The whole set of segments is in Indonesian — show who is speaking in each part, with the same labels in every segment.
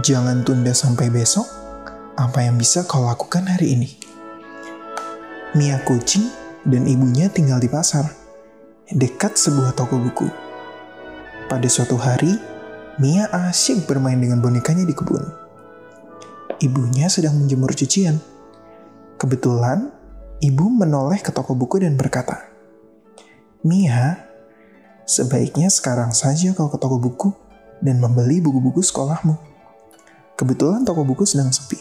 Speaker 1: Jangan tunda sampai besok. Apa yang bisa kau lakukan hari ini? Mia kucing dan ibunya tinggal di pasar, dekat sebuah toko buku. Pada suatu hari, Mia asyik bermain dengan bonekanya di kebun. Ibunya sedang menjemur cucian. Kebetulan, ibu menoleh ke toko buku dan berkata, Mia, sebaiknya sekarang saja kau ke toko buku dan membeli buku-buku sekolahmu. Kebetulan toko buku sedang sepi.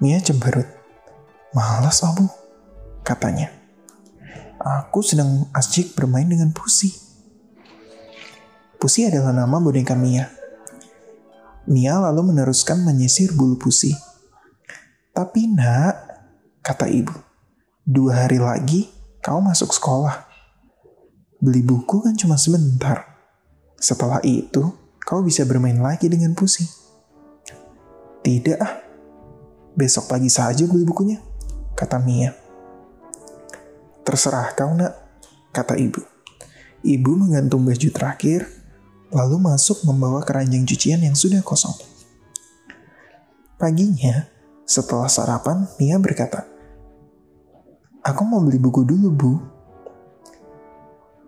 Speaker 1: Mia cemberut. Malas, Abu, katanya. Aku sedang asyik bermain dengan Pusi. Pusi adalah nama boneka Mia. Mia lalu meneruskan menyisir bulu Pusi. Tapi nak, kata ibu, dua hari lagi kau masuk sekolah. Beli buku kan cuma sebentar. Setelah itu, kau bisa bermain lagi dengan Pusi. Tidak ah, besok pagi saja beli bukunya, kata Mia. Terserah kau nak, kata ibu. Ibu menggantung baju terakhir, lalu masuk membawa keranjang cucian yang sudah kosong. Paginya, setelah sarapan, Mia berkata, Aku mau beli buku dulu, Bu.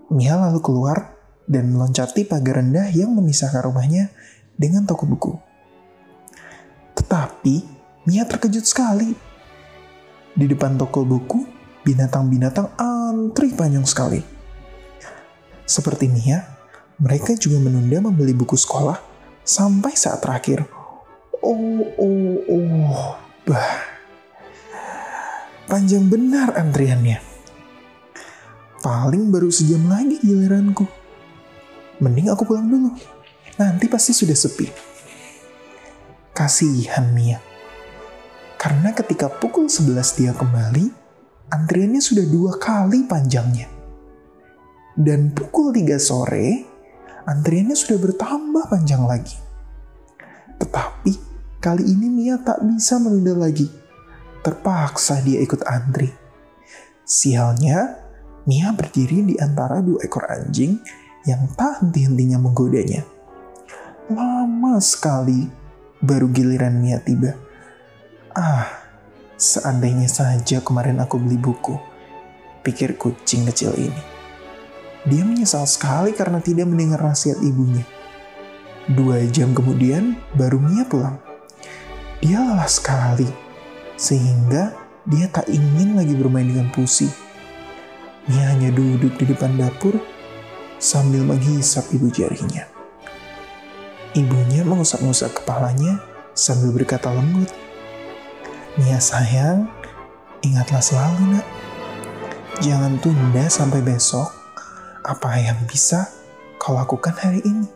Speaker 1: Mia lalu keluar dan meloncati pagar rendah yang memisahkan rumahnya dengan toko buku. Tetapi, Mia terkejut sekali. Di depan toko buku, binatang-binatang antri panjang sekali. Seperti Mia, mereka juga menunda membeli buku sekolah sampai saat terakhir. Oh, oh, oh, bah. Panjang benar antriannya. Paling baru sejam lagi giliranku. Mending aku pulang dulu. Nanti pasti sudah sepi. Kasihan Mia. Karena ketika pukul 11 dia kembali, antriannya sudah dua kali panjangnya. Dan pukul 3 sore, antriannya sudah bertambah panjang lagi. Tetapi kali ini Mia tak bisa menunda lagi Terpaksa dia ikut antri. Sialnya, Mia berdiri di antara dua ekor anjing yang tak henti-hentinya menggodanya. Lama sekali baru giliran Mia tiba. Ah, seandainya saja kemarin aku beli buku, pikir kucing kecil ini. Dia menyesal sekali karena tidak mendengar nasihat ibunya. Dua jam kemudian, baru Mia pulang. Dia lelah sekali sehingga dia tak ingin lagi bermain dengan pusi. Dia hanya duduk di depan dapur sambil menghisap ibu jarinya. Ibunya mengusap-ngusap kepalanya sambil berkata lembut, Mia sayang, ingatlah selalu nak. Jangan tunda sampai besok apa yang bisa kau lakukan hari ini.